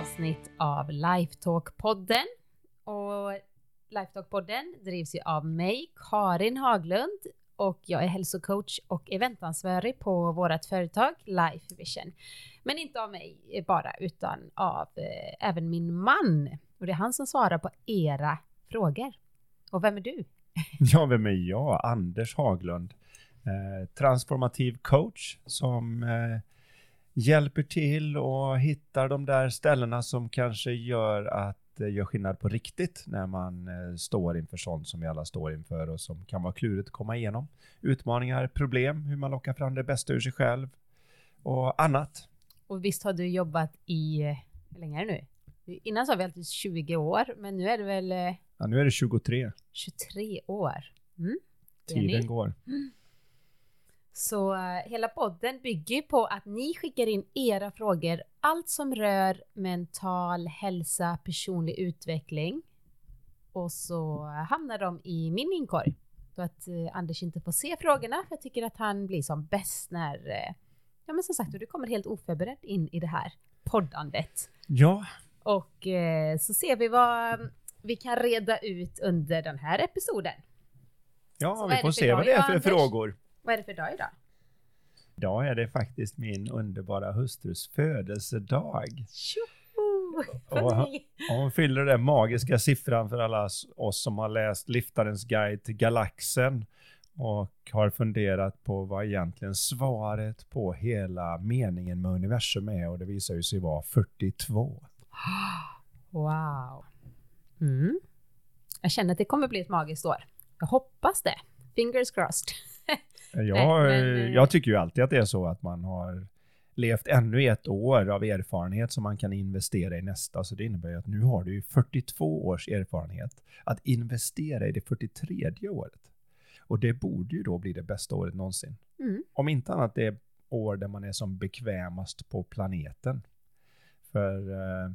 avsnitt av Lifetalk-podden. Och Lifetalk-podden drivs ju av mig, Karin Haglund, och jag är hälsocoach och eventansvarig på vårt företag Life Vision. Men inte av mig bara, utan av eh, även min man. Och det är han som svarar på era frågor. Och vem är du? Ja, vem är jag? Anders Haglund. Eh, transformativ coach som eh, hjälper till och hittar de där ställena som kanske gör att gör skillnad på riktigt när man eh, står inför sånt som vi alla står inför och som kan vara klurigt att komma igenom. Utmaningar, problem, hur man lockar fram det bästa ur sig själv och annat. Och visst har du jobbat i, eh, hur länge är det nu? Innan sa vi alltid 20 år, men nu är det väl? eh, Ja, nu är det 23. 23 år. Mm. Tiden går. Så eh, hela podden bygger på att ni skickar in era frågor, allt som rör mental hälsa, personlig utveckling. Och så hamnar de i min inkorg. Så att eh, Anders inte får se frågorna, för jag tycker att han blir som bäst när, eh, ja men som sagt, du kommer helt oförberedd in i det här poddandet. Ja, Och så ser vi vad vi kan reda ut under den här episoden. Så ja vad vi får för se vad det är för Anders? frågor. Vad är det för dag idag? Idag är det faktiskt min underbara hustrus födelsedag. Tjoho! Och- hon fyller den magiska siffran för alla oss som har läst Liftarens guide till galaxen och har funderat på vad egentligen svaret på hela meningen med universum är och det visar ju sig vara 42. Wow. Mm. Jag känner att det kommer bli ett magiskt år. Jag hoppas det. Fingers crossed. Jag, men, eh, jag tycker ju alltid att det är så att man har levt ännu ett år av erfarenhet som man kan investera i nästa. Så det innebär ju att nu har du ju 42 års erfarenhet att investera i det 43 året. Och det borde ju då bli det bästa året någonsin. Mm. Om inte annat det år där man är som bekvämast på planeten. För eh,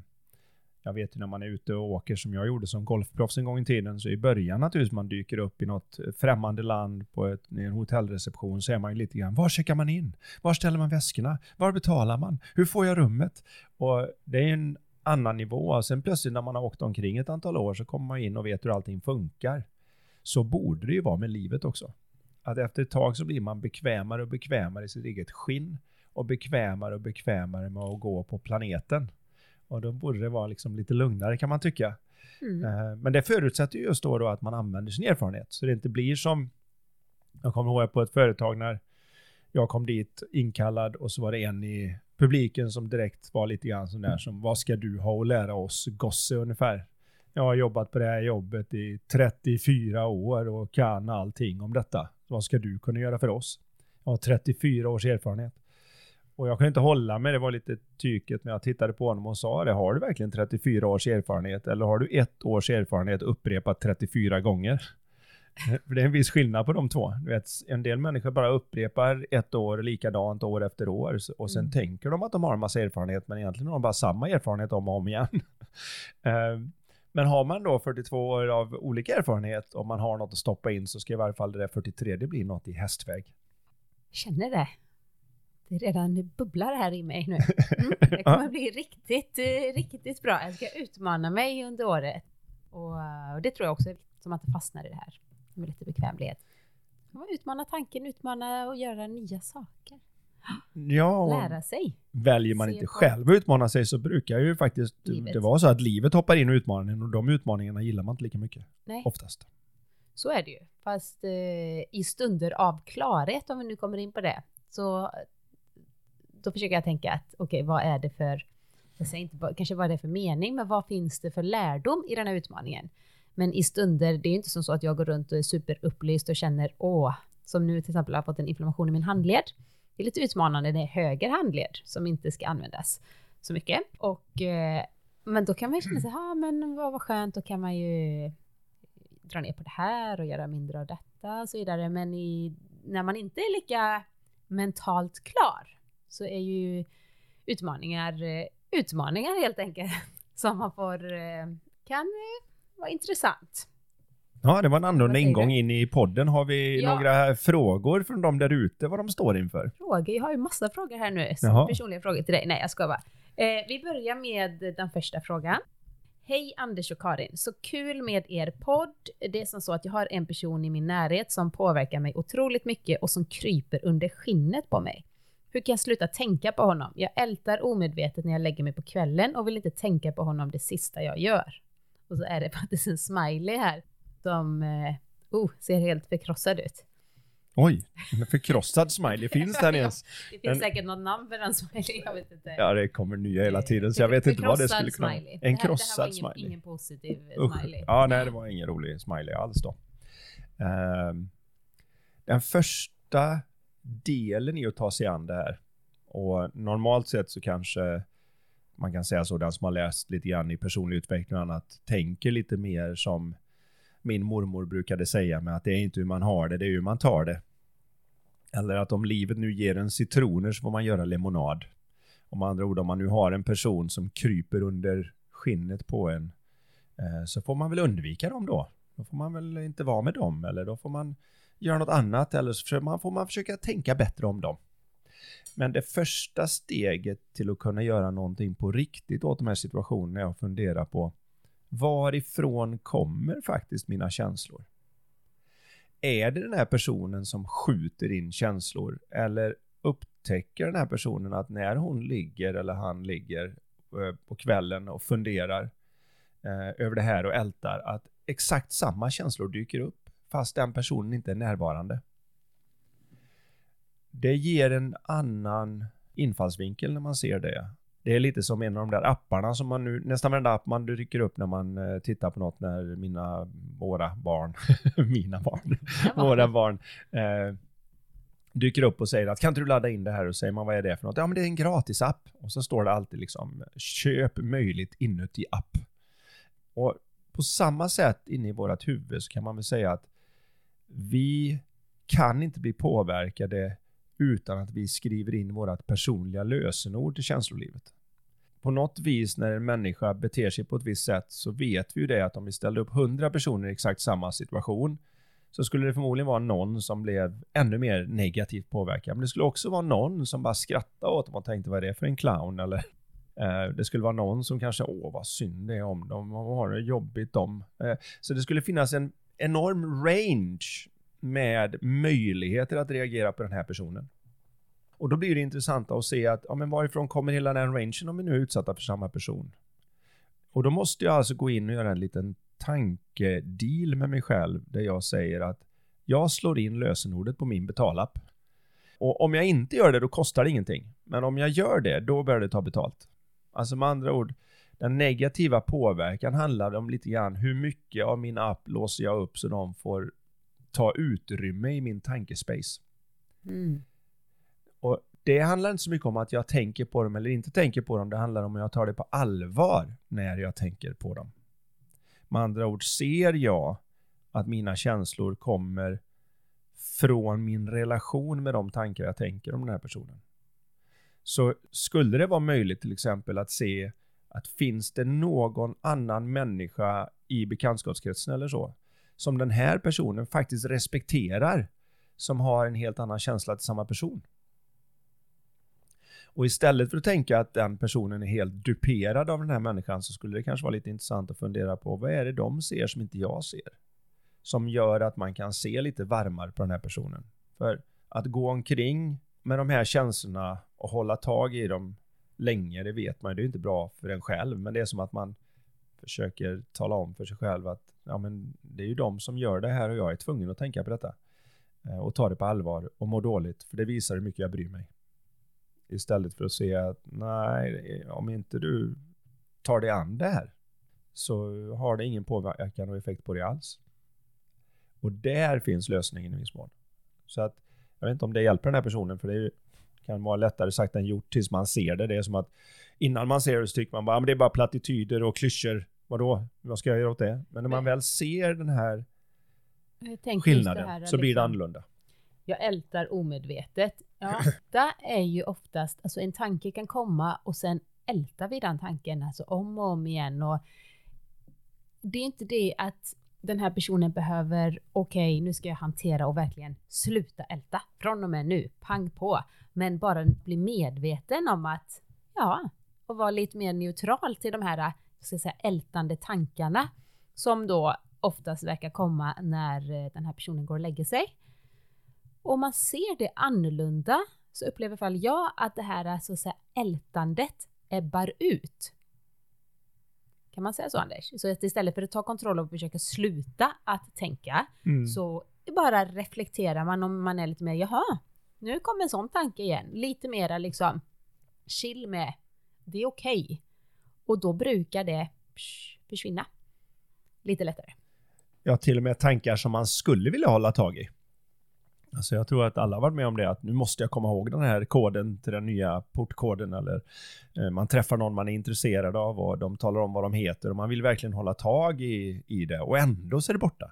jag vet ju när man är ute och åker som jag gjorde som golfproffs en gång i tiden, så i början naturligtvis man dyker upp i något eh, främmande land på ett, en hotellreception så är man ju lite grann, var checkar man in? Var ställer man väskorna? Var betalar man? Hur får jag rummet? Och det är en annan nivå. Sen plötsligt när man har åkt omkring ett antal år så kommer man in och vet hur allting funkar. Så borde det ju vara med livet också. Att efter ett tag så blir man bekvämare och bekvämare i sitt eget skinn och bekvämare och bekvämare med att gå på planeten. Och då borde det vara liksom lite lugnare kan man tycka. Mm. Eh, Men det förutsätter ju just då, då att man använder sin erfarenhet. Så det inte blir som, jag kommer ihåg på ett företag när jag kom dit inkallad och så var det en i publiken som direkt var lite grann sån där som, vad ska du ha att lära oss gosse ungefär? Jag har jobbat på det här jobbet i 34 år och kan allting om detta. Vad ska du kunna göra för oss? Jag har 34 års erfarenhet. Och jag kunde inte hålla mig, det var lite tyket, men jag tittade på honom och sa det, har du verkligen 34 års erfarenhet eller har du ett års erfarenhet upprepat 34 gånger? För det är en viss skillnad på de två. Du vet, en del människor bara upprepar ett år likadant år efter år och sen Mm. tänker de att de har en massa erfarenhet men egentligen har de bara samma erfarenhet om och om igen. Eh, men har man då 42 år av olika erfarenhet och man har något att stoppa in så ska i varje fall det där 43 det bli något i hästväg. Känner det. Det redan bubblar här i mig nu. Mm. Det kommer bli riktigt, eh, riktigt bra. Jag ska utmana mig under året. Och, och det tror jag också som att inte fastnar i det här med lite bekvämlighet. Utmana tanken, utmana och göra nya saker. Ja, Lära sig. väljer man Se inte på- själv att utmana sig så brukar ju faktiskt Livet. det vara så att livet hoppar in och utmanar en och de utmaningarna gillar man inte lika mycket. Nej, Oftast. så är det ju. Fast eh, i stunder av klarhet, om vi nu kommer in på det, så då försöker jag tänka att okej, vad är det för, jag säger inte kanske vad är det för mening, men vad finns det för lärdom i den här utmaningen? Men i stunder, det är ju inte som så att jag går runt och är superupplyst och känner åh, som nu till exempel har jag fått en inflammation i min handled. Det är lite utmanande, det är höger handled som inte ska användas så mycket. Och, eh, men då kan man ju känna sig, ja men vad, vad skönt, då kan man ju dra ner på det här och göra mindre av detta och så vidare. Men i, när man inte är lika mentalt klar så är ju utmaningar eh, utmaningar helt enkelt som man får eh, kan eh, vara intressant. Ja, det var en annorlunda ingång in i podden. Har vi Ja. några frågor från de där ute vad de står inför? Frågor, jag har ju massa frågor här nu, så personliga frågor till dig. Nej, jag ska bara. Eh, vi börjar med den första frågan. Hej Anders och Karin, så kul med er podd. Det är som så att jag har en person i min närhet som påverkar mig otroligt mycket och som kryper under skinnet på mig. Hur kan jag sluta tänka på honom? Jag ältar omedvetet när jag lägger mig på kvällen och vill inte tänka på honom det sista jag gör. Och så är det faktiskt en smiley här som eh, oh, ser helt förkrossad ut. Oj, en förkrossad smiley, finns den ens? Det finns en... säkert något namn för den smiley, jag vet inte. Ja, det kommer nya hela tiden, så jag vet inte vad det skulle kunna vara. En krossad det här var ingen, ingen positiv Usch. smiley. Ja, nej, det var ingen rolig smiley alls då. Um, den första delen i att ta sig an det här, och normalt sett så kanske man kan säga så, den som har läst lite grann i personlig utveckling och annat, tänker lite mer som min mormor brukade säga med att det är inte hur man har det, det är hur man tar det. Eller att om livet nu ger en citroner så får man göra lemonad. Om andra ord, om man nu har en person som kryper under skinnet på en eh, så får man väl undvika dem då. Då får man väl inte vara med dem eller då får man göra något annat eller så får man försöka tänka bättre om dem. Men det första steget till att kunna göra någonting på riktigt åt de här situationerna är att fundera på varifrån kommer faktiskt mina känslor? Är det den här personen som skjuter in känslor eller upptäcker den här personen att när hon ligger eller han ligger eh, på kvällen och funderar eh, över det här och ältar att exakt samma känslor dyker upp fast den personen inte är närvarande. Det ger en annan infallsvinkel när man ser det. Det är lite som en av de där apparna som man nu, nästan varenda app man dyker upp när man eh, tittar på något när mina, våra barn, mina barn, våra barn eh, dyker upp och säger att kan inte du ladda in det här och säger man vad är det för något? Ja men det är en gratisapp och så står det alltid liksom köp möjligt inuti app. Och på samma sätt inne i vårat huvud så kan man väl säga att vi kan inte bli påverkade utan att vi skriver in vårt personliga lösenord till känslolivet. På något vis när en människa beter sig på ett visst sätt så vet vi ju det att om vi ställde upp hundra personer i exakt samma situation så skulle det förmodligen vara någon som blev ännu mer negativt påverkad. Men det skulle också vara någon som bara skrattade åt dem och tänkte vad är det för en clown eller eh, det skulle vara någon som kanske, åh vad synd det är om dem, vad har det jobbigt om? Eh, så det skulle finnas en enorm range med möjligheter att reagera på den här personen. Och då blir det intressant att se att, ja men varifrån kommer hela den rangen om vi nu är utsatta för samma person? Och då måste jag alltså gå in och göra en liten tankedeal med mig själv där jag säger att jag slår in lösenordet på min betalapp. Och om jag inte gör det, då kostar det ingenting. Men om jag gör det, då börjar det ta betalt. Alltså med andra ord, den negativa påverkan handlar om lite grann hur mycket av min app låser jag upp så de får ta utrymme i min tankespace. Mm. Och det handlar inte så mycket om att jag tänker på dem eller inte tänker på dem. Det handlar om att jag tar det på allvar när jag tänker på dem. Med andra ord, ser jag att mina känslor kommer från min relation med de tankar jag tänker om den här personen. Så skulle det vara möjligt till exempel att se att finns det någon annan människa i bekantskapskretsen eller så som den här personen faktiskt respekterar som har en helt annan känsla till samma person. Och istället för att tänka att den personen är helt duperad av den här människan så skulle det kanske vara lite intressant att fundera på vad är det de ser som inte jag ser? Som gör att man kan se lite varmare på den här personen. För att gå omkring med de här känslorna och hålla tag i dem länge, det vet man ju, det är inte bra för en själv, men det är som att man försöker tala om för sig själv att ja, men det är ju de som gör det här och jag är tvungen att tänka på detta. Eh, och ta det på allvar och må dåligt, för det visar hur mycket jag bryr mig. Istället för att se att nej, om inte du tar dig an det här så har det ingen påverkan och effekt på dig alls. Och där finns lösningen i viss mån. Så att jag vet inte om det hjälper den här personen för det är, ju kan vara lättare sagt än gjort tills man ser det. Det är som att innan man ser det så tycker man bara, men det är bara plattityder och klyschor. Vadå? Vad ska jag göra åt det? Men när man väl ser den här skillnaden här, så liksom, blir det liksom- annorlunda. Jag ältar omedvetet. Ja, det är ju oftast, alltså en tanke kan komma och sen ältar vi den tanken alltså om och om igen och det är inte det att den här personen behöver, okej okay, nu ska jag hantera och verkligen sluta älta från och med nu, pang på. Men bara bli medveten om att ja, och vara lite mer neutral till de här eh, ska säga, ältande tankarna som då oftast verkar komma när eh, den här personen går och lägger sig. Och om man ser det annorlunda så upplever i alla fall jag att det här eh, så att säga, ältandet ebbar ut. Kan man säga så Anders? Så att istället för att ta kontroll och försöka sluta att tänka Mm. så bara reflekterar man om man är lite mer, jaha, nu kom en sån tanke igen. Lite mera liksom chill med, det är okej. Och då brukar det försvinna. Lite lättare. Ja, till och med tankar som man skulle vilja hålla tag i. Alltså jag tror att alla varit med om det, att nu måste jag komma ihåg den här koden till den nya portkoden eller eh, man träffar någon man är intresserad av och de talar om vad de heter och man vill verkligen hålla tag i, i det och ändå så är det borta.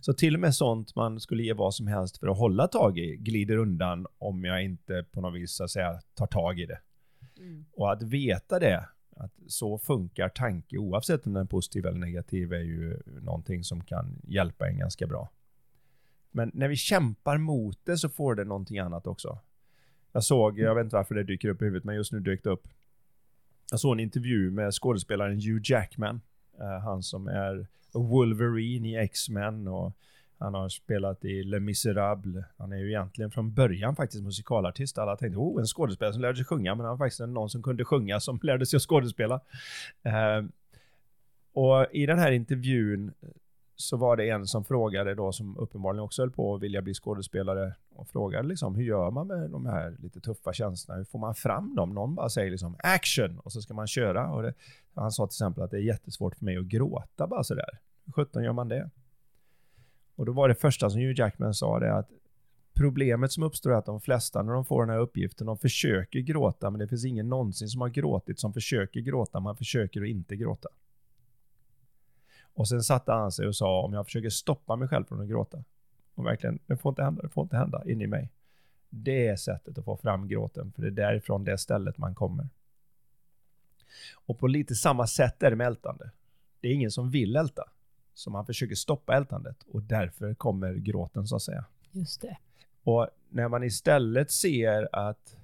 Så till och med sånt man skulle ge vad som helst för att hålla tag i glider undan om jag inte på något vis så att säga tar tag i det. Och att veta det, att så funkar tanke oavsett om den är positiv eller negativ är ju någonting som kan hjälpa en ganska bra. Men när vi kämpar mot det så får det någonting annat också. Jag såg, jag vet inte varför det dyker upp i huvudet, men just nu dök det upp. Jag såg en intervju med skådespelaren Hugh Jackman. Uh, han som är Wolverine i X-Men och han har spelat i Les Misérables. Han är ju egentligen från början faktiskt musikalartist. Alla tänkte, oh, en skådespelare som lärde sig sjunga, men han var faktiskt någon som kunde sjunga som lärde sig att skådespela. Uh, och i den här intervjun så var det en som frågade då, som uppenbarligen också höll på att vilja bli skådespelare, och frågade liksom, hur gör man med de här lite tuffa känslorna? Hur får man fram dem? Någon bara säger liksom action, och så ska man köra. Och det, han sa till exempel att det är jättesvårt för mig att gråta bara sådär. Hur sjutton gör man det? Och då var det första som Hugh Jackman sa det att problemet som uppstår är att de flesta när de får den här uppgiften, de försöker gråta, men det finns ingen någonsin som har gråtit som försöker gråta, man försöker att inte gråta. Och sen satte han sig och sa om jag försöker stoppa mig själv från att gråta, och verkligen, det får inte hända, det får inte hända in i mig. Det är sättet att få fram gråten, för det är därifrån det stället man kommer. Och på lite samma sätt är det med ältande. Det är ingen som vill älta, så man försöker stoppa ältandet och därför kommer gråten så att säga. Just det. Och när man istället ser att,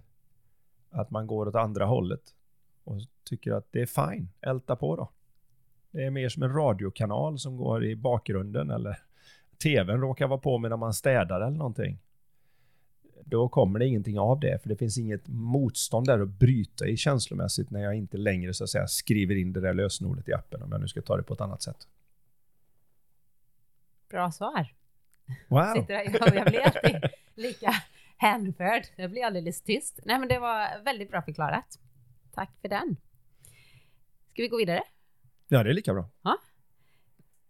att man går åt andra hållet och tycker att det är fine, älta på då. Det är mer som en radiokanal som går i bakgrunden eller tvn råkar vara på medan man städar eller någonting. Då kommer det ingenting av det, för det finns inget motstånd där att bryta i känslomässigt när jag inte längre så att säga skriver in det där lösenordet i appen, om jag nu ska ta det på ett annat sätt. Bra svar. Wow! Sitter jag, jag blir alltid lika hänförd. Jag blir alldeles tyst. Nej men det var väldigt bra förklarat. Tack för den. Ska vi gå vidare? Ja, det är lika bra.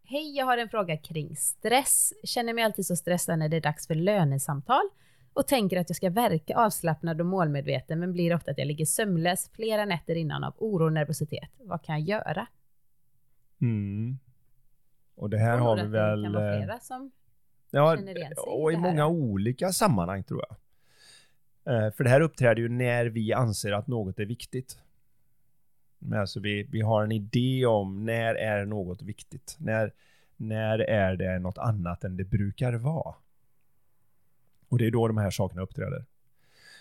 Hej, jag har en fråga kring stress. Känner mig alltid så stressad när det är dags för lönesamtal och tänker att jag ska verka avslappnad och målmedveten men blir ofta att jag ligger sömnlös flera nätter innan av oro och nervositet. Vad kan jag göra? Mm. Och det här har vi väl... Det kan vara eh, flera som Ja, känner igen sig och i många olika sammanhang tror jag. Eh, För det här uppträder ju när vi anser att något är viktigt. Men alltså vi, vi har en idé om när är något viktigt? När, när är det något annat än det brukar vara? Och det är då de här sakerna uppträder.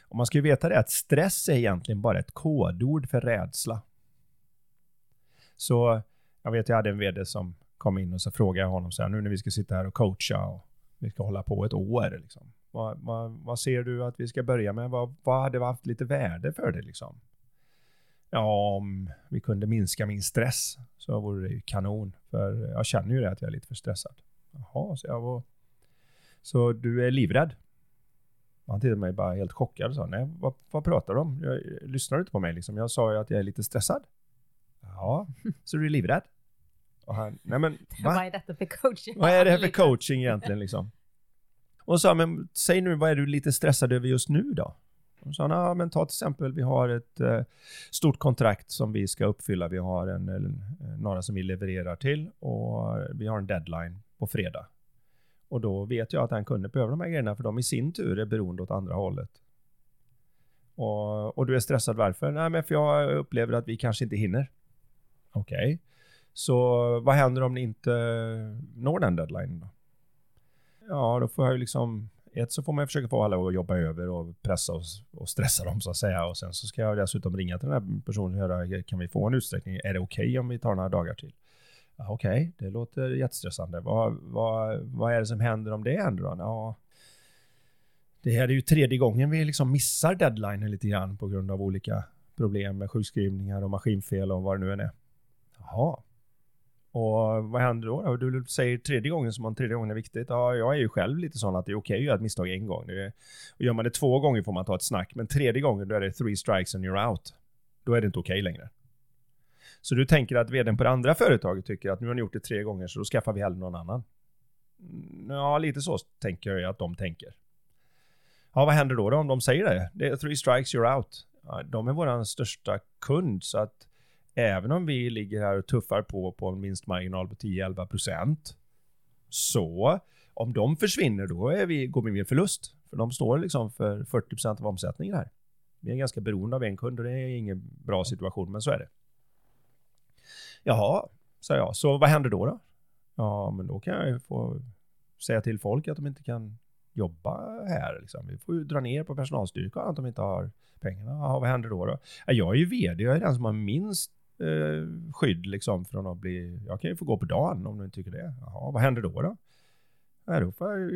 Och man ska ju veta det att stress är egentligen bara ett kodord för rädsla. Så jag vet, jag hade en vd som kom in och så frågade jag honom så här, nu när vi ska sitta här och coacha och vi ska hålla på ett år liksom. Vad, vad, vad ser du att vi ska börja med? Vad, vad hade haft lite värde för det liksom? Ja, om vi kunde minska min stress så vore det ju kanon. För jag känner ju det att jag är lite för stressad. Jaha, så jag var... Så du är livrädd? Han tittade på mig bara helt chockad och sa, nej, vad, vad pratar du om? Jag, lyssnar du inte på mig liksom? Jag sa ju att jag är lite stressad. Ja, så du är livrädd? Och han, nej men, va? Vad är detta för coaching? Vad är det här för coaching egentligen liksom? Och sa, men säg nu, vad är du lite stressad över just nu då? De sa ja men ta till exempel, vi har ett eh, stort kontrakt som vi ska uppfylla. Vi har en, en, eh, några som vi levererar till och vi har en deadline på fredag. Och då vet jag att den kunden behöver de här grejerna för de i sin tur är beroende åt andra hållet. Och, och du är stressad varför? Nej men för jag upplever att vi kanske inte hinner. Okej. Så vad händer om ni inte når den deadlinen då? Ja, då får jag ju liksom ett så får man försöka få alla att jobba över och pressa och, och stressa dem så att säga. Och sen så ska jag dessutom ringa till den här personen och höra, kan vi få en utsträckning? Är det okej okay om vi tar några dagar till? Ja, okej, okay, det låter jättestressande. Vad, vad, vad är det som händer om det händer då? Ja, det här är ju tredje gången vi liksom missar deadlinen lite grann på grund av olika problem med sjukskrivningar och maskinfel och vad det nu än är. Jaha. Och vad händer då? Du säger tredje gången som om tredje gången är viktigt. Ja, jag är ju själv lite sån att det är okej okay att göra ett misstag en gång. Det är, och gör man det två gånger får man ta ett snack, men tredje gången då är det three strikes and you're out. Då är det inte okej okay längre. Så du tänker att vdn på det andra företaget tycker att nu har ni gjort det tre gånger så då skaffar vi hellre någon annan. Mm, ja, lite så tänker jag att de tänker. Ja, vad händer då, då om de säger det? Det är three strikes, you're out. Ja, de är vår största kund, så att även om vi ligger här och tuffar på på en vinstmarginal på 10-11 procent. så om de försvinner då är vi, går vi med förlust. För de står liksom för 40 procent av omsättningen här. Vi är ganska beroende av en kund och det är ingen bra situation, men så är det. Jaha, sa jag. Så vad händer då? då? Ja, men då kan jag ju få säga till folk att de inte kan jobba här. Liksom. Vi får ju dra ner på personalstyrkan att de inte har pengarna. Ja, vad händer då? då? jag är ju vd, jag är den som har minst eh, skydd liksom från att bli... Jag kan ju få gå på dagen om du inte tycker det. Jaha, vad händer då? då? Då, får jag,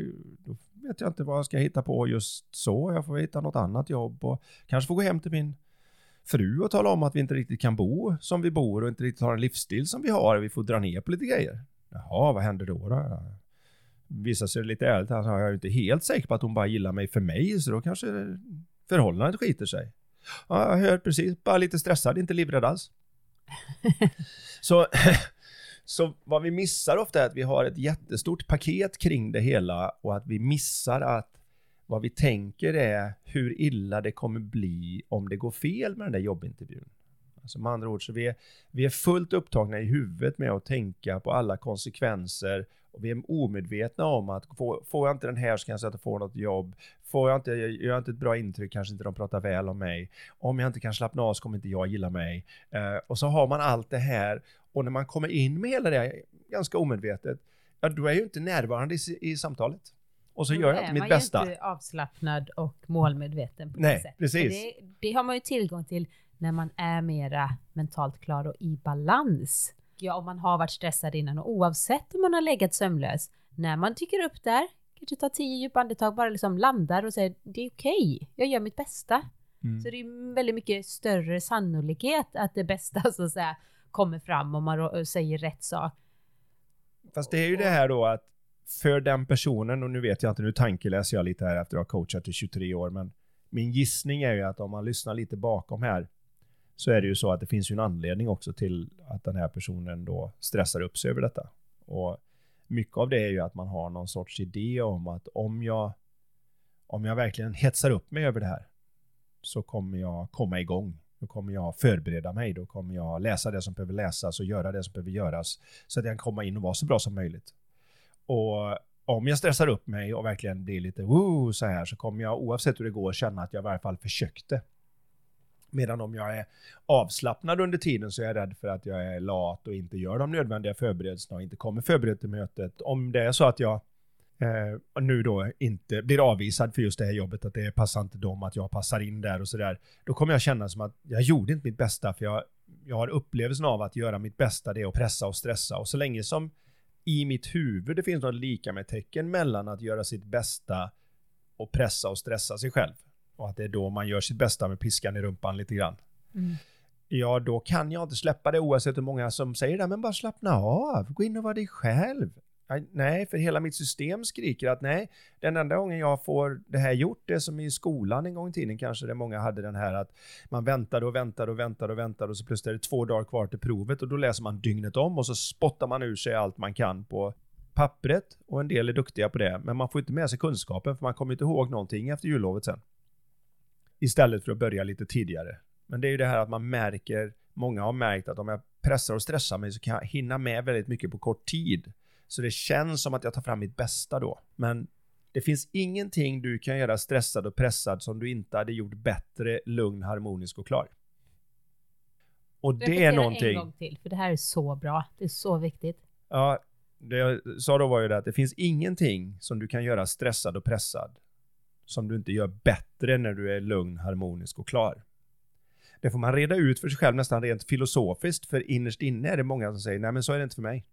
då vet jag inte vad jag ska hitta på just så. Jag får hitta något annat jobb och kanske få gå hem till min fru och tala om att vi inte riktigt kan bo som vi bor och inte riktigt har en livsstil som vi har. Vi får dra ner på lite grejer. Jaha, vad händer då? då? Visar sig lite ärligt, alltså, jag är inte helt säker på att hon bara gillar mig för mig, så då kanske förhållandet skiter sig. Ja, jag hör precis, bara lite stressad, inte livrädd alls. så, så vad vi missar ofta är att vi har ett jättestort paket kring det hela och att vi missar att vad vi tänker är hur illa det kommer bli om det går fel med den där jobbintervjun. Alltså med andra ord, så vi är, vi är fullt upptagna i huvudet med att tänka på alla konsekvenser och vi är omedvetna om att får, får jag inte den här så kanske jag inte får något jobb. Får jag inte, gör jag inte ett bra intryck kanske inte de pratar väl om mig. Om jag inte kan slappna av så kommer inte jag gilla mig. Uh, och så har man allt det här och när man kommer in med hela det ganska omedvetet, ja då är jag ju inte närvarande i, i samtalet. Och så gör jag inte mitt bästa. Man är inte avslappnad och målmedveten på Nej, det sättet. precis. Det, det, har man ju tillgång till när man är mera mentalt klar och i balans. Ja, om man har varit stressad innan och oavsett om man har legat sömnlös, när man tycker upp där, kanske tar tio djupa andetag, bara liksom landar och säger det är okej, okay, jag gör mitt bästa. Mm. Så det är väldigt mycket större sannolikhet att det bästa så att säga kommer fram om man säger rätt sak. Fast det är ju det här då att för den personen, och nu vet jag inte, nu tankeläser jag lite här efter att ha coachat i 23 år, men min gissning är ju att om man lyssnar lite bakom här, så är det ju så att det finns ju en anledning också till att den här personen då stressar upp sig över detta. Och mycket av det är ju att man har någon sorts idé om att om jag, om jag verkligen hetsar upp mig över det här, så kommer jag komma igång. Då kommer jag förbereda mig, då kommer jag läsa det som behöver läsas och göra det som behöver göras, så att jag kan komma in och vara så bra som möjligt. Och om jag stressar upp mig och verkligen blir lite woo så här så kommer jag oavsett hur det går känna att jag i varje fall försökte. Medan om jag är avslappnad under tiden så är jag rädd för att jag är lat och inte gör de nödvändiga förberedelserna och inte kommer förberedd till mötet. Om det är så att jag eh, nu då inte blir avvisad för just det här jobbet, att det passar inte dem, att jag passar in där och sådär, då kommer jag känna som att jag gjorde inte mitt bästa för jag, jag har upplevelsen av att göra mitt bästa, det är att pressa och stressa och så länge som i mitt huvud det finns något lika med tecken mellan att göra sitt bästa och pressa och stressa sig själv. Och att det är då man gör sitt bästa med piskan i rumpan lite grann. Mm. Ja, då kan jag inte släppa det oavsett hur många som säger det, men bara slappna av, gå in och vara dig själv. Nej, för hela mitt system skriker att nej, den enda gången jag får det här gjort, det som i skolan en gång i tiden kanske det många hade den här att man väntade och väntade och väntade och väntade och så plötsligt är det två dagar kvar till provet och då läser man dygnet om och så spottar man ur sig allt man kan på pappret och en del är duktiga på det, men man får inte med sig kunskapen för man kommer inte ihåg någonting efter jullovet sen. Istället för att börja lite tidigare. Men det är ju det här att man märker, många har märkt att om jag pressar och stressar mig så kan jag hinna med väldigt mycket på kort tid. Så det känns som att jag tar fram mitt bästa då. Men det finns ingenting du kan göra stressad och pressad som du inte hade gjort bättre, lugn, harmonisk och klar. Och det Repetera är någonting... en gång till, för det här är så bra. Det är så viktigt. Ja, det jag sa då var ju det att det finns ingenting som du kan göra stressad och pressad som du inte gör bättre när du är lugn, harmonisk och klar. Det får man reda ut för sig själv nästan rent filosofiskt, för innerst inne är det många som säger nej men så är det inte för mig.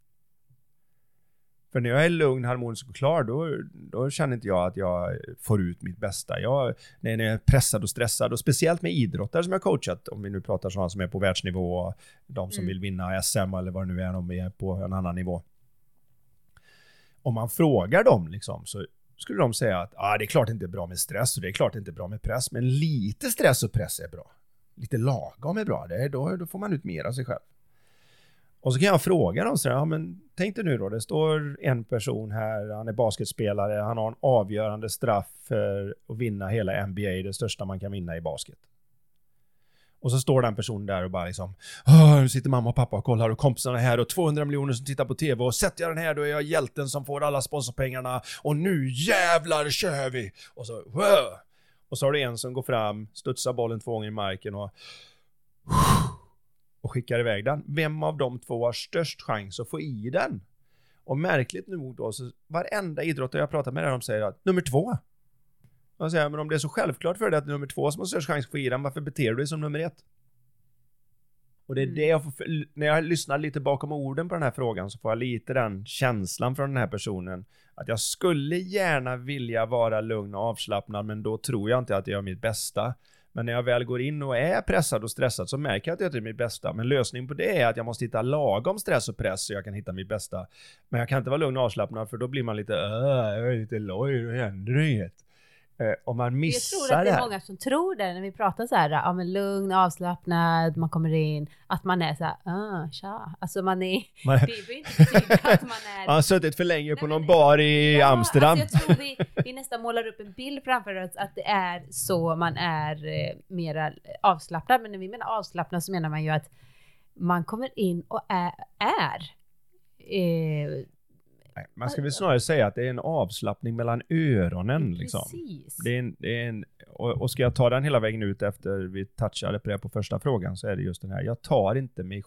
För när jag är lugn, harmonisk och klar, då, då känner inte jag att jag får ut mitt bästa. Jag, när jag är pressad och stressad, och speciellt med idrottare som jag coachat, om vi nu pratar sådana som är på världsnivå, och de som mm. vill vinna SM eller vad det nu är, vi är på en annan nivå. Om man frågar dem liksom, så skulle de säga att ah, det är klart det inte är bra med stress och det är klart det inte är bra med press, men lite stress och press är bra. Lite lagom är bra, det är, då, då får man ut mer av sig själv. Och så kan jag fråga dem så här, ja, men tänk dig nu då, det står en person här, han är basketspelare, han har en avgörande straff för att vinna hela NBA, det största man kan vinna i basket. Och så står den personen där och bara liksom Nu sitter mamma och pappa och kollar och kompisarna här och 200 miljoner som tittar på TV och sätter jag den här då är jag hjälten som får alla sponsorpengarna och nu jävlar kör vi! Och så wow. Och så har du en som går fram, studsar bollen två gånger i marken och och skickar iväg den. Vem av de två har störst chans att få i den? Och märkligt nog då, så varenda idrottare jag pratar med där de säger att nummer två. Man säger, men om det är så självklart för dig att det är nummer två som har störst chans att få i den, varför beter du dig som nummer ett? Och det är mm. det jag får, när jag lyssnar lite bakom orden på den här frågan så får jag lite den känslan från den här personen. Att jag skulle gärna vilja vara lugn och avslappnad men då tror jag inte att jag gör mitt bästa. Men när jag väl går in och är pressad och stressad så märker jag att jag är mitt bästa. Men lösningen på det är att jag måste hitta lagom stress och press så jag kan hitta mitt bästa. Men jag kan inte vara lugn och avslappnad för då blir man lite, jag är lite loj, då händer det inget. Eh, om man missar Jag tror att det är många som tror det när vi pratar så här, ja men lugn, avslappnad, man kommer in, att man är så här, ah, tja. Alltså man är, man, det behöver inte betyda att man är... Man har suttit för länge på någon bar i ja, Amsterdam. Alltså jag tror vi, vi nästan målar upp en bild framför oss att det är så man är eh, mera avslappnad, men när vi menar avslappnad så menar man ju att man kommer in och är, är eh, Nej, man ska väl snarare säga att det är en avslappning mellan öronen. Liksom. Precis. Det är en, det är en, och, och ska jag ta den hela vägen ut efter vi touchade på det på första frågan så är det just den här, jag tar inte mig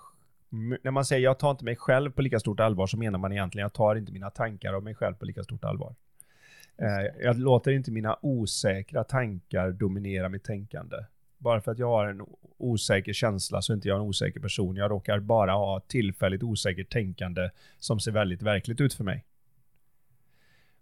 när man säger jag tar inte mig själv på lika stort allvar så menar man egentligen jag tar inte mina tankar om mig själv på lika stort allvar. Eh, jag låter inte mina osäkra tankar dominera mitt tänkande. Bara för att jag har en osäker känsla så är inte jag en osäker person. Jag råkar bara ha tillfälligt osäkert tänkande som ser väldigt verkligt ut för mig.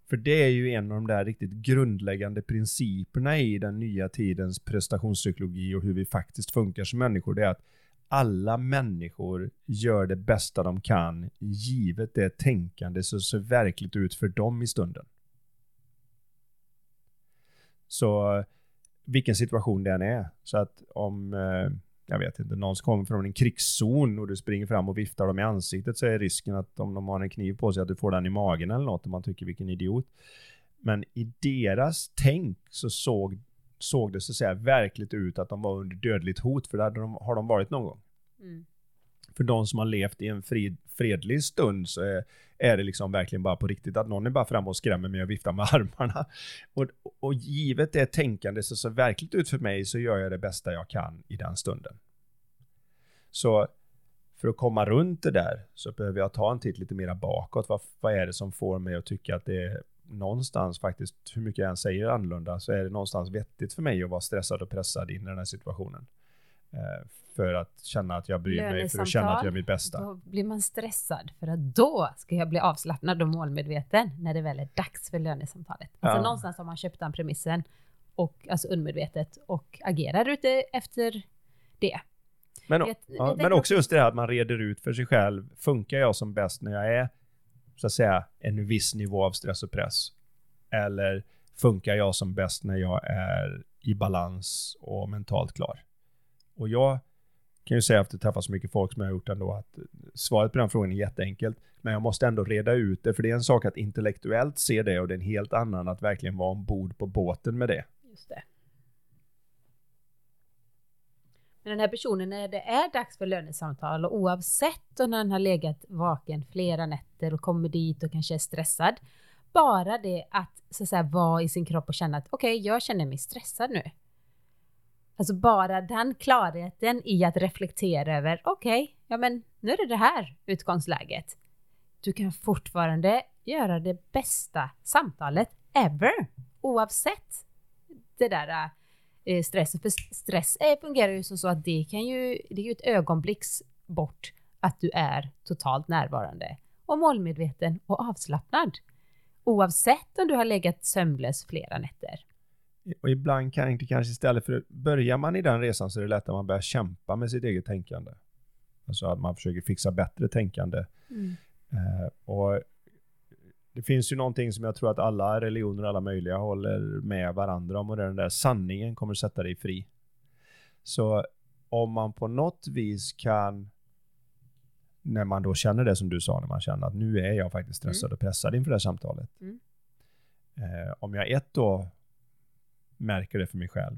För det är ju en av de där riktigt grundläggande principerna i den nya tidens prestationspsykologi och hur vi faktiskt funkar som människor. Det är att alla människor gör det bästa de kan givet det tänkande som ser verkligt ut för dem i stunden. Så vilken situation det än är. Så att om, eh, jag vet inte, någon som kommer från en krigszon och du springer fram och viftar dem i ansiktet så är risken att om de har en kniv på sig att du får den i magen eller något och man tycker vilken idiot. Men i deras tänk så såg, såg det så att säga verkligt ut att de var under dödligt hot för det har de varit någon gång. Mm för de som har levt i en frid, fredlig stund så är, är, det liksom verkligen bara på riktigt att någon är bara framme och skrämmer mig och viftar med armarna. Och, och givet det tänkande så ser verkligt ut för mig så gör jag det bästa jag kan i den stunden. Så för att komma runt det där så behöver jag ta en titt lite mera bakåt. Vad, vad är det som får mig att tycka att det är någonstans faktiskt, hur mycket jag än säger annorlunda, så är det någonstans vettigt för mig att vara stressad och pressad in i den här situationen. Eh, för att känna att jag bryr mig, för att känna att jag är mitt bästa. Då blir man stressad, för att då ska jag bli avslappnad och målmedveten när det väl är dags för lönesamtalet. Alltså ja. någonstans har man köpt den premissen, och, alltså undermedvetet, och agerar ute efter det. Men, jag, ja, men också just det här att man reder ut för sig själv, funkar jag som bäst när jag är, så att säga, en viss nivå av stress och press? Eller funkar jag som bäst när jag är i balans och mentalt klar? Och jag kan ju säga efter att träffa så mycket folk som jag har gjort ändå att svaret på den frågan är jätteenkelt. Men jag måste ändå reda ut det, för det är en sak att intellektuellt se det och det är en helt annan att verkligen vara ombord på båten med det. Just det. Men den här personen, när det är dags för lönesamtal och oavsett om den har legat vaken flera nätter och kommer dit och kanske är stressad, bara det att så att säga vara i sin kropp och känna att okej, okay, jag känner mig stressad nu. Alltså bara den klarheten i att reflektera över, okej, okay, ja men nu är det det här utgångsläget. Du kan fortfarande göra det bästa samtalet ever, oavsett det där eh, stressen. För stress eh, fungerar ju som så att det kan ju, det är ju ett ögonblicks bort att du är totalt närvarande och målmedveten och avslappnad. Oavsett om du har legat sömnlös flera nätter. Och ibland kan det kanske istället för, börjar man i den resan så är det lätt att man börjar kämpa med sitt eget tänkande. Alltså att man försöker fixa bättre tänkande. Mm. Eh, och det finns ju någonting som jag tror att alla religioner, alla möjliga, håller med varandra om och det är den där sanningen kommer sätta dig fri. Så om man på något vis kan, när man då känner det som du sa, när man känner att nu är jag faktiskt stressad mm. och pressad inför det här samtalet. Mm. Eh, om jag ett då märker det för mig själv.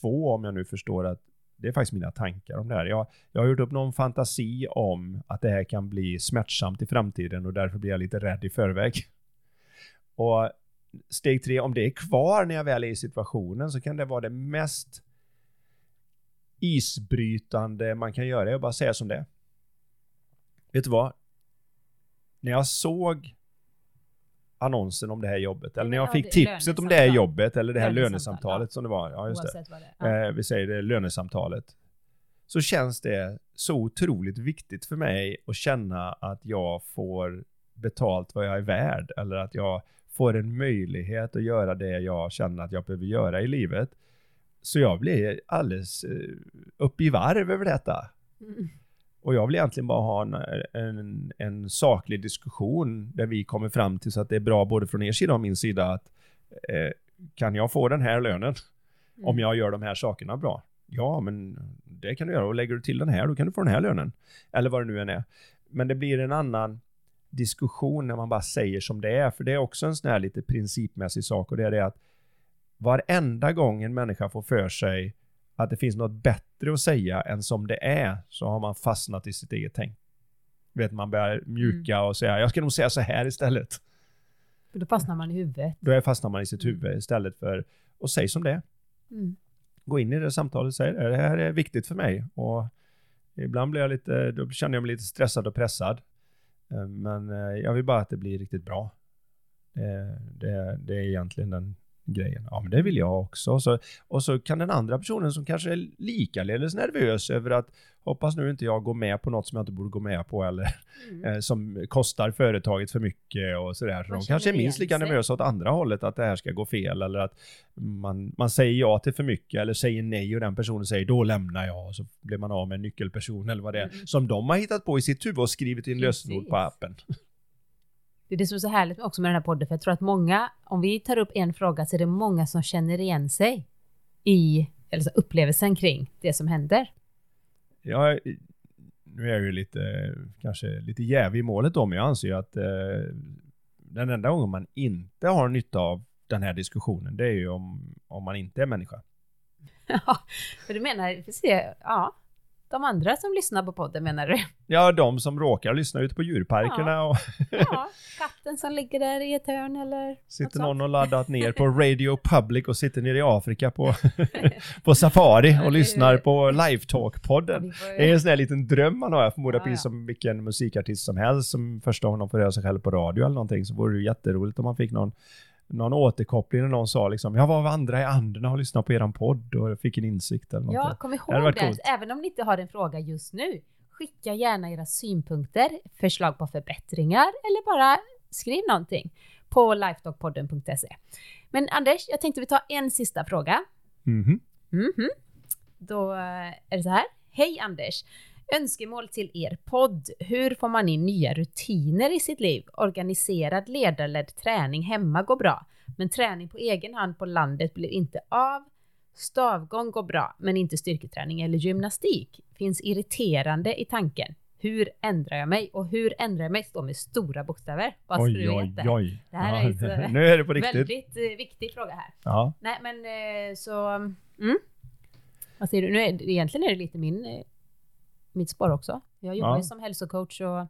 Två, om jag nu förstår att det är faktiskt mina tankar om det här. Jag, jag har gjort upp någon fantasi om att det här kan bli smärtsamt i framtiden och därför blir jag lite rädd i förväg. Och steg tre, om det är kvar när jag väl är i situationen så kan det vara det mest isbrytande man kan göra, Jag bara säga som det är. Vet du vad? När jag såg annonsen om det här jobbet. Eller när jag fick tipset om det här jobbet eller det här lönesamtalet som det var. Ja, just det. det. Ja. Eh, vi säger det, lönesamtalet. Så känns det så otroligt viktigt för mig att känna att jag får betalt vad jag är värd. Eller att jag får en möjlighet att göra det jag känner att jag behöver göra i livet. Så jag blir alldeles uh, upp i varv över detta. Mm. Och jag vill egentligen bara ha en, en, en, saklig diskussion där vi kommer fram till så att det är bra både från er sida och min sida att eh, kan jag få den här lönen mm. om jag gör de här sakerna bra? Ja, men det kan du göra och lägger du till den här då kan du få den här lönen. Eller vad det nu än är. Men det blir en annan diskussion när man bara säger som det är, för det är också en sån här lite principmässig sak och det är det att varenda gång en människa får för sig att det finns något bättre att säga än som det är, så har man fastnat i sitt eget tänk. Vet, man börjar mjuka mm. och säga, jag ska nog säga så här istället. För då fastnar man i huvudet. Då fastnar man i sitt mm. huvud istället för att säga som det är. Mm. Gå in i det samtalet och säg det här är viktigt för mig. Och ibland blir jag lite, då känner jag mig lite stressad och pressad. Eh, men eh, jag vill bara att det blir riktigt bra. Det, det, det är egentligen den grejen. Ja, men det vill jag också. Och så, och så kan den andra personen som kanske är likaledes nervös över att hoppas nu inte jag går med på något som jag inte borde gå med på eller mm. eh, som kostar företaget för mycket och sådär. Så de kanske är minst lika nervösa åt andra hållet att det här ska gå fel eller att man, man säger ja till för mycket eller säger nej och den personen säger då lämnar jag och så blir man av med en nyckelperson eller vad det är mm. som de har hittat på i sitt huvud och skrivit in lösenord på appen. Det är det som är så härligt också med den här podden, för jag tror att många, om vi tar upp en fråga, så är det många som känner igen sig i, eller så upplevelsen kring det som händer. Ja, nu är jag ju lite, kanske lite jävig i målet då, men jag anser ju att eh, den enda gången man inte har nytta av den här diskussionen, det är ju om, om man inte är människa. Ja, för du menar, för se, ja, de andra som lyssnar på podden menar du? Ja, de som råkar lyssna ute på djurparkerna ja. och... ja, katten som ligger där i ett hörn eller Sitter någon och laddat ner på Radio Public och sitter nere i Afrika på, på safari och lyssnar på Live Talk-podden. Det är en sån här liten dröm man har, jag förmodar ja, precis ja. som vilken musikartist som helst som första de får höra sig själv på radio eller någonting så vore det jätteroligt om man fick någon någon återkoppling när någon sa liksom, jag var vandra i anden och lyssnade på eran podd och fick en insikt eller något. Ja, kom ihåg det, det även om ni inte har en fråga just nu. Skicka gärna era synpunkter, förslag på förbättringar eller bara skriv någonting på lifedogpodden.se. Men Anders, jag tänkte vi tar en sista fråga. -hmm. Mm -hmm. Då är det så här. Hej Anders! Önskemål till er podd. Hur får man in nya rutiner i sitt liv? Organiserad ledarledd träning hemma går bra, men träning på egen hand på landet blir inte av. Stavgång går bra, men inte styrketräning eller gymnastik. Finns irriterande i tanken. Hur ändrar jag mig? Och hur ändrar jag mig står med stora bokstäver. Bara oj, du oj, vet oj. Det här ja, är nu är det på riktigt. väldigt uh, viktig fråga här. Ja. Nej, men uh, så... Mm. Vad säger du? Nu är, egentligen är det lite min uh, mitt spår också. Jag jobbar ja. ju som hälsocoach och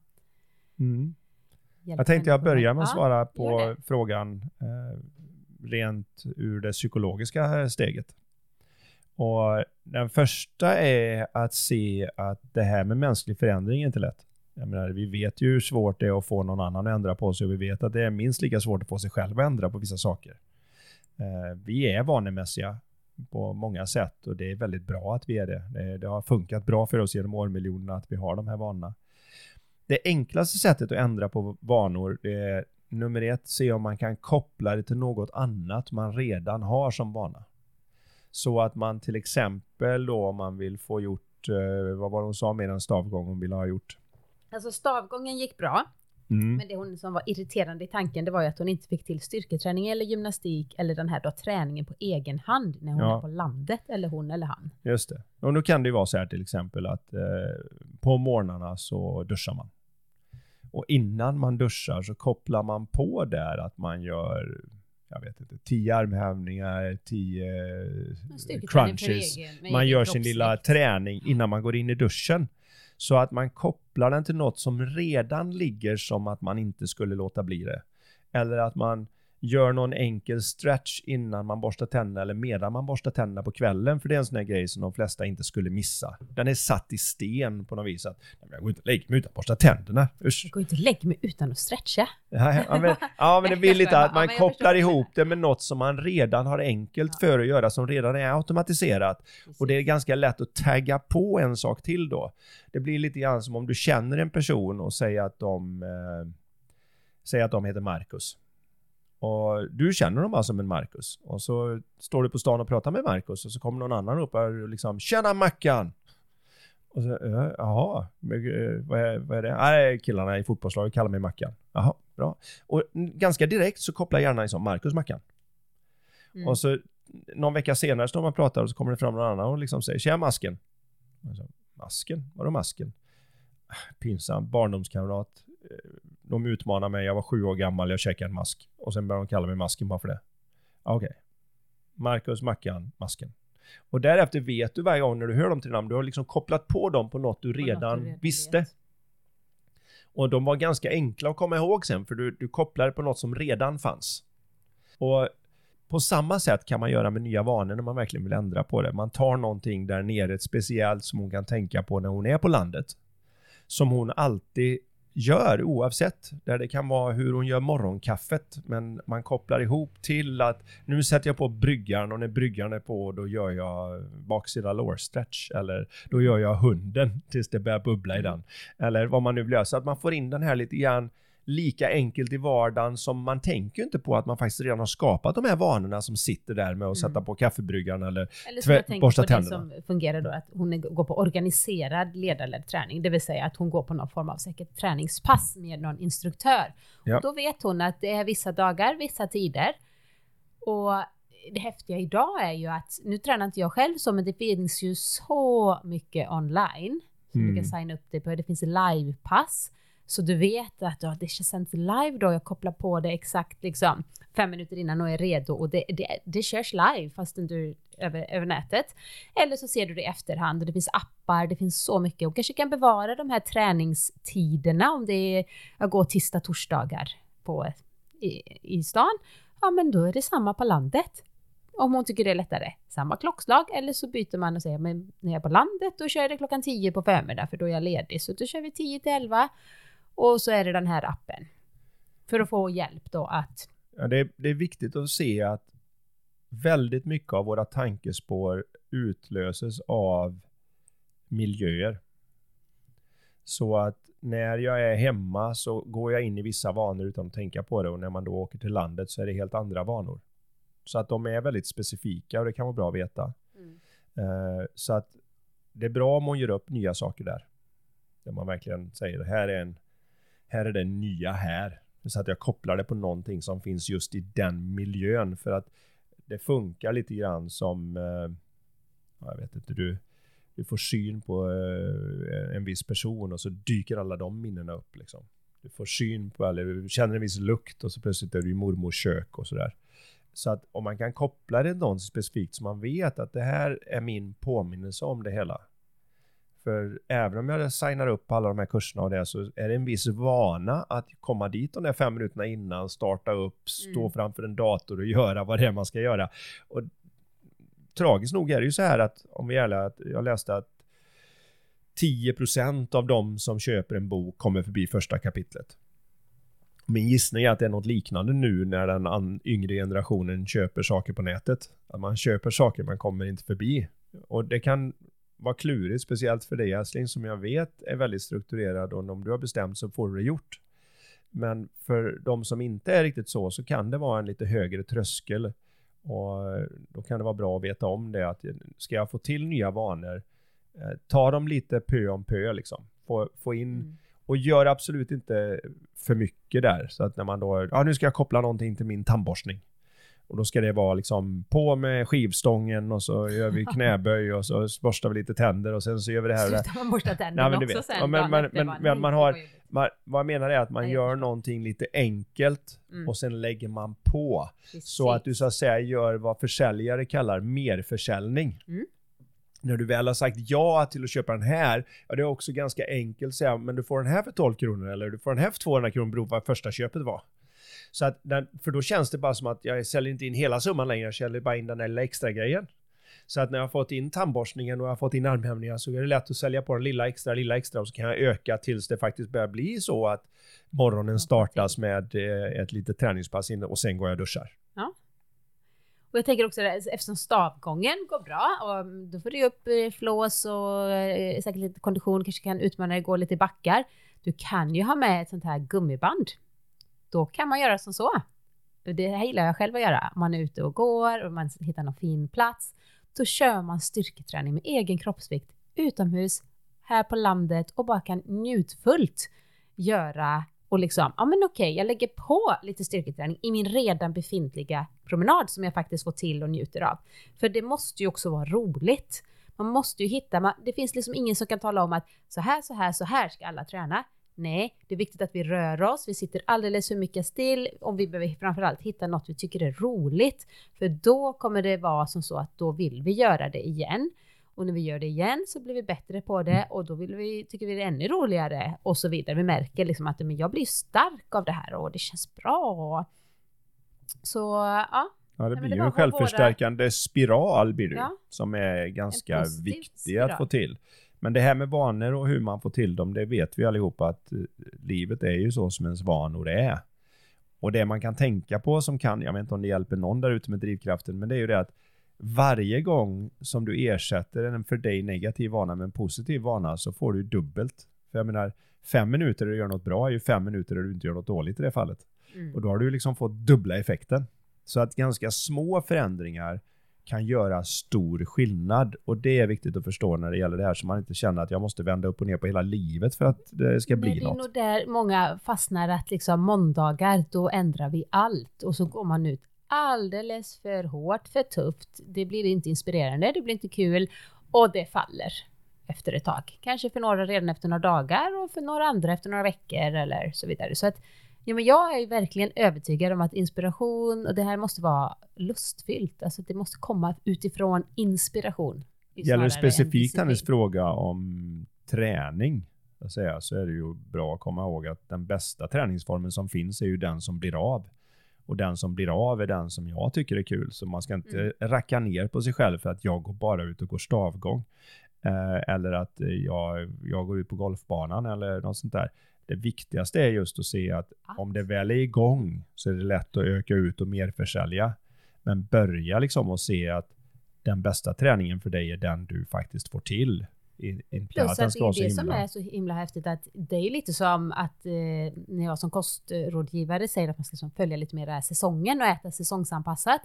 mm. Jag tänkte jag börjar med att svara på frågan eh, rent ur det psykologiska steget. Och den första är att se att det här med mänsklig förändring är inte lätt. Jag menar, vi vet ju hur svårt det är att få någon annan att ändra på sig och vi vet att det är minst lika svårt att få sig själv att ändra på vissa saker. Eh, vi är vanemässiga på många sätt och det är väldigt bra att vi är det. det. Det har funkat bra för oss genom årmiljonerna att vi har de här vanorna. Det enklaste sättet att ändra på vanor det är nummer ett, se om man kan koppla det till något annat man redan har som vana. Så att man till exempel då om man vill få gjort, eh, vad var det hon sa med en stavgång hon ville ha gjort? Alltså stavgången gick bra. Mm. Men det hon som var irriterande i tanken det var ju att hon inte fick till styrketräning eller gymnastik eller den här då träningen på egen hand när hon Ja. är på landet eller hon eller han. Just det. Och då kan det ju vara så här till exempel att eh, på morgnarna så duschar man. Och innan man duschar så kopplar man på där att man gör, jag vet inte, 10 armhävningar, 10 Styrketräning för crunches. egen- Man gör sin lilla träning innan man går in i duschen. Så att man kopplar den till något som redan ligger som att man inte skulle låta bli det. Eller att man gör någon enkel stretch innan man borstar tänderna eller medan man borstar tänderna på kvällen. För det är en sån här grej som de flesta inte skulle missa. Den är satt i sten på något vis. Att, "Nej, men jag går inte och lägger mig utan att borsta tänderna. Usch. Jag går inte och lägger mig utan att stretcha. Ja, ja, men, ja, men det blir lite att man Ja, kopplar ihop det med något som man redan har enkelt för att göra, som redan är automatiserat. Och det är ganska lätt att tagga på en sak till då. Det blir lite grann som om du känner en person och säger att de, eh, säger att de heter Marcus. Och du känner dem alltså som Marcus. Och så står du på stan och pratar med Marcus och så kommer någon annan upp och liksom Tjena Mackan! Och så, "Ja, jaha, eh, vad är, vad är det? Nej, killarna i fotbollslaget kallar mig Mackan. Jaha, bra. Och ganska direkt så kopplar hjärnan liksom Marcus Mackan. Mm. Och så någon vecka senare står man och pratar och så kommer det fram någon annan och liksom säger Tjena masken. Så, masken? Vadå masken? Ah, Pinsam, barndomskamrat. De utmanar mig, jag var sju år gammal, jag käkade en mask. Och sen började de kalla mig masken bara för det. Okej. Marcus, Mackan, masken. Och därefter vet du varje gång när du hör dem till namn, du har liksom kopplat på dem på något du På något redan, du redan visste. vet. Och de var ganska enkla att komma ihåg sen, för du, du kopplade på något som redan fanns. Och på samma sätt kan man göra med nya vanor när man verkligen vill ändra på det. Man tar någonting där nere, ett speciellt som hon kan tänka på när hon är på landet. Som hon alltid gör oavsett. Där det kan vara hur hon gör morgonkaffet. Men man kopplar ihop till att nu sätter jag på bryggan och när bryggan är på då gör jag baksida lår stretch. Eller då gör jag hunden tills det börjar bubbla i den. Eller vad man nu vill göra. Så att man får in den här lite grann lika enkelt i vardagen som man tänker inte på att man faktiskt redan har skapat de här vanorna som sitter där med att Mm. sätta på kaffebryggan eller Eller som Tvä- borsta på det tänderna. som fungerar då, att hon går på organiserad ledarledd träning, det vill säga att hon går på någon form av säkert träningspass med någon instruktör. Ja. Och då vet hon att det är vissa dagar, vissa tider. Och det häftiga idag är ju att, nu tränar inte jag själv så, men det finns ju så mycket online du Mm. kan signa upp dig på. Det finns livepass. Så du vet att ja, det känns live då, jag kopplar på det exakt liksom fem minuter innan och är redo och det, det, det körs live fastän du över, över nätet. Eller så ser du det i efterhand och det finns appar, det finns så mycket och kanske kan bevara de här träningstiderna om det är, jag går tisdag, torsdagar på, i, i stan. Ja men då är det samma på landet. Om hon tycker det är lättare. Samma klockslag eller så byter man och säger men när jag är på landet då kör jag det klockan 10 på förmiddagen för då är jag ledig. Så då kör vi 10 till 11 och så är det den här appen. För att få hjälp då att Ja, det, är, det är viktigt att se att väldigt mycket av våra tankespår utlöses av miljöer. Så att när jag är hemma så går jag in i vissa vanor utan att tänka på det och när man då åker till landet så är det helt andra vanor. Så att de är väldigt specifika och det kan vara bra att veta. Eh, så att det är bra om man gör upp nya saker där. Där man verkligen säger här är, en, här är det nya här. Så att jag kopplar det på någonting som finns just i den miljön. För att det funkar lite grann som, eh, ja, jag vet inte, du, du får syn på eh, en viss person och så dyker alla de minnena upp liksom. Du får syn på, eller du känner en viss lukt och så plötsligt är du i mormors kök och sådär. Så att om man kan koppla det till någon specifikt så man vet att det här är min påminnelse om det hela. För även om jag signar upp på alla de här kurserna och det så är det en viss vana att komma dit de där fem minuterna innan, starta upp, stå Mm. framför en dator och göra vad det är man ska göra. Och tragiskt nog är det ju så här att, om vi är ärliga, att jag läste att 10% av de som köper en bok kommer förbi första kapitlet. Min gissning är att det är något liknande nu när den yngre generationen köper saker på nätet. Att man köper saker man kommer inte förbi. Och det kan vara klurigt, speciellt för dig älskling, som jag vet är väldigt strukturerad och om du har bestämt så får du det gjort. Men för de som inte är riktigt så, så kan det vara en lite högre tröskel. Och då kan det vara bra att veta om det, att ska jag få till nya vanor, eh, ta dem lite pö om pö liksom. Få, få in Mm. och gör absolut inte för mycket där. Så att när man då, ja nu ska jag koppla någonting till min tandborstning. Och då ska det vara liksom på med skivstången och så gör vi knäböj och så borstar vi lite tänder och sen så gör vi det här och det här. Slutar man borsta tänderna Nej, men också sen? Ja, men- dagen men- men- man har-. Man, vad jag menar är att man Nej, gör någonting lite enkelt Mm. och sen lägger man på. Precis. Så att du så att säga gör vad försäljare kallar merförsäljning. Mm. När du väl har sagt ja till att köpa den här, ja det är också ganska enkelt att säga, men du får den här för 12 kronor eller du får den här för 200 kronor beroende på vad första köpet var. Så att för då känns det bara som att jag säljer inte in hela summan längre, jag säljer bara in den där lilla extra grejen. Så att när jag har fått in tandborstningen och jag har fått in armhävningar så är det lätt att sälja på den lilla extra, lilla extra och så kan jag öka tills det faktiskt börjar bli så att morgonen startas med eh, ett litet träningspass in och sen går jag och duschar. Och jag tänker också eftersom stavgången går bra och då får du upp eh, flås och eh, säkert lite kondition, kanske kan utmana dig, gå lite i backar. Du kan ju ha med ett sånt här gummiband. Då kan man göra som så. Det här gillar jag själv att göra. Man är ute och går och man hittar någon fin plats. Då kör man styrketräning med egen kroppsvikt utomhus, här på landet och bara kan njutfullt göra och liksom, ja men okej, jag lägger på lite styrketräning i min redan befintliga promenad som jag faktiskt får till och njuter av. För det måste ju också vara roligt. Man måste ju hitta, man, det finns liksom ingen som kan tala om att så här, så här, så här ska alla träna. Nej, det är viktigt att vi rör oss, vi sitter alldeles för mycket still och vi behöver framförallt hitta något vi tycker är roligt. För då kommer det vara som så att då vill vi göra det igen. Och när vi gör det igen så blir vi bättre på det och då vill vi, tycker vi det är ännu roligare och så vidare. Vi märker liksom att men jag blir stark av det här och det känns bra. Så ja, Ja, det blir ju en självförstärkande spiral blir det Ja. som är ganska viktig spiral. att få till. Men det här med vanor och hur man får till dem, det vet vi allihopa att eh, livet är ju så som ens vanor är. Och det man kan tänka på som kan, jag vet inte om det hjälper någon där ute med drivkraften, men det är ju det att varje gång som du ersätter en för dig negativ vana med en positiv vana så får du dubbelt. För jag menar, fem minuter där du gör något bra är ju fem minuter där du inte gör något dåligt i det fallet. mm. Och då har du liksom fått dubbla effekten. Så att ganska små förändringar kan göra stor skillnad. Och det är viktigt att förstå när det gäller det här så man inte känner att jag måste vända upp och ner på hela livet för att det ska bli Nej, det är något. nog där många fastnar att liksom måndagar, då ändrar vi allt och så går man ut alldeles för hårt, för tufft. Det blir inte inspirerande, det blir inte kul och det faller efter ett tag. Kanske för några redan efter några dagar och för några andra efter några veckor eller så vidare. Så att ja, men jag är verkligen övertygad om att inspiration och det här måste vara lustfyllt. Alltså det måste komma utifrån inspiration. Gäller det specifikt hennes fråga om träning säga, så är det ju bra att komma ihåg att den bästa träningsformen som finns är ju den som blir av. Och den som blir av är den som jag tycker är kul. Så man ska inte Mm. racka ner på sig själv för att jag går bara ut och går stavgång. Eh, eller att jag, jag går ut på golfbanan eller något sånt där. Det viktigaste är just att se att om det väl är igång så är det lätt att öka ut och merförsälja. Men börja liksom och se att den bästa träningen för dig är den du faktiskt får till. Plus att att den det är det som är så himla häftigt att det är lite som att eh, när jag som kostrådgivare säger att man ska följa lite mer det här säsongen och äta säsongsanpassat.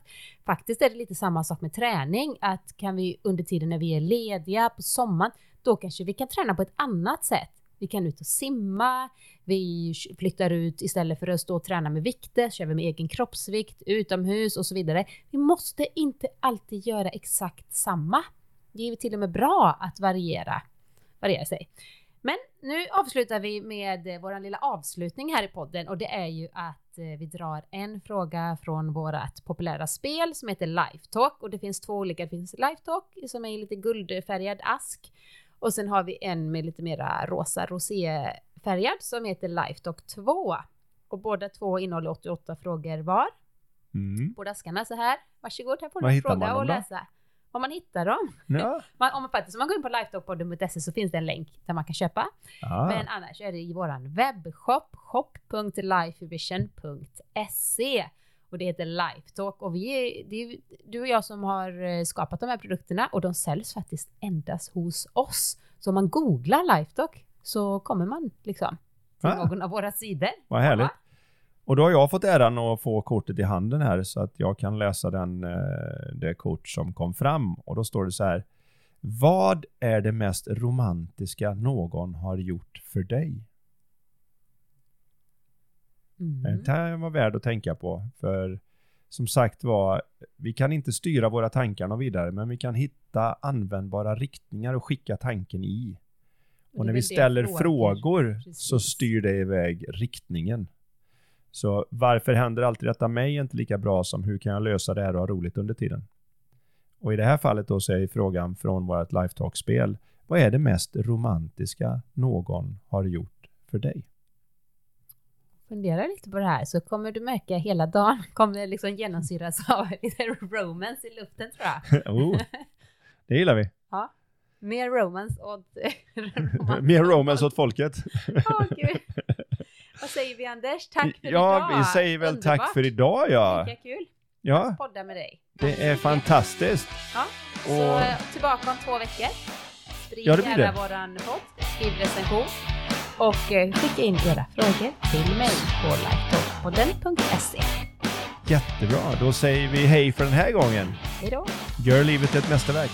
Faktiskt är det lite samma sak med träning, att kan vi under tiden när vi är lediga på sommaren, då kanske vi kan träna på ett annat sätt. Vi kan ut och simma, vi flyttar ut istället för att stå och träna med vikter, kör vi med egen kroppsvikt, utomhus och så vidare. Vi måste inte alltid göra exakt samma. Det är till och med bra att variera, variera sig. Men nu avslutar vi med eh, vår lilla avslutning här i podden och det är ju att eh, vi drar en fråga från vårat populära spel som heter Lifetalk och det finns två olika. Det finns Lifetalk som är i lite guldfärgad ask och sen har vi en med lite mera rosa roséfärgad som heter Lifetalk 2 och båda två innehåller 88 frågor var. Mm. Båda askarna så här. Varsågod, här får Var du en hittar fråga och läsa. om man hittar dem. Ja. Man, om, man faktiskt, om man går in på lifetalkpodden.se så finns det en länk där man kan köpa. Ah. Men annars är det i våran webbshop, shop.lifevision.se och det heter Lifetalk och vi är, det är du och jag som har eh, skapat de här produkterna och de säljs faktiskt endast hos oss. Så om man googlar Lifetalk så kommer man liksom till Ah. någon av våra sidor. Vad härligt. Och då har jag fått äran att få kortet i handen här så att jag kan läsa den, eh, det kort som kom fram. Och då står det så här. Vad är det mest romantiska någon har gjort för dig? Mm. Det här var värd att tänka på. För som sagt var, vi kan inte styra våra tankar något vidare, men vi kan hitta användbara riktningar och skicka tanken i. Och när är vi ställer frågor. frågor så styr det iväg riktningen. Så varför händer alltid detta mig är inte lika bra som hur kan jag lösa det här och ha roligt under tiden? Och i det här fallet då så är frågan från vårt Lifetalk-spel, vad är det mest romantiska någon har gjort för dig? Fundera lite på det här så kommer du märka hela dagen kommer liksom genomsyras av lite romance i luften tror jag. oh, det gillar vi. Mer romance åt... Mer romance åt folket. Åh, gud. Vad säger vi Anders? Tack för ja, idag. vi säger väl Underbart. tack för idag ja. Lika kul Ja, att podda med dig. det är fantastiskt. Ja, så Och- tillbaka om två veckor. Sprid Ja, gärna det. våran podd, skriv recension och eh, skicka in era frågor till mig på lifetalkpodden.se. Jättebra, då säger vi hej för den här gången. Hej då! Gör livet till ett mästerverk.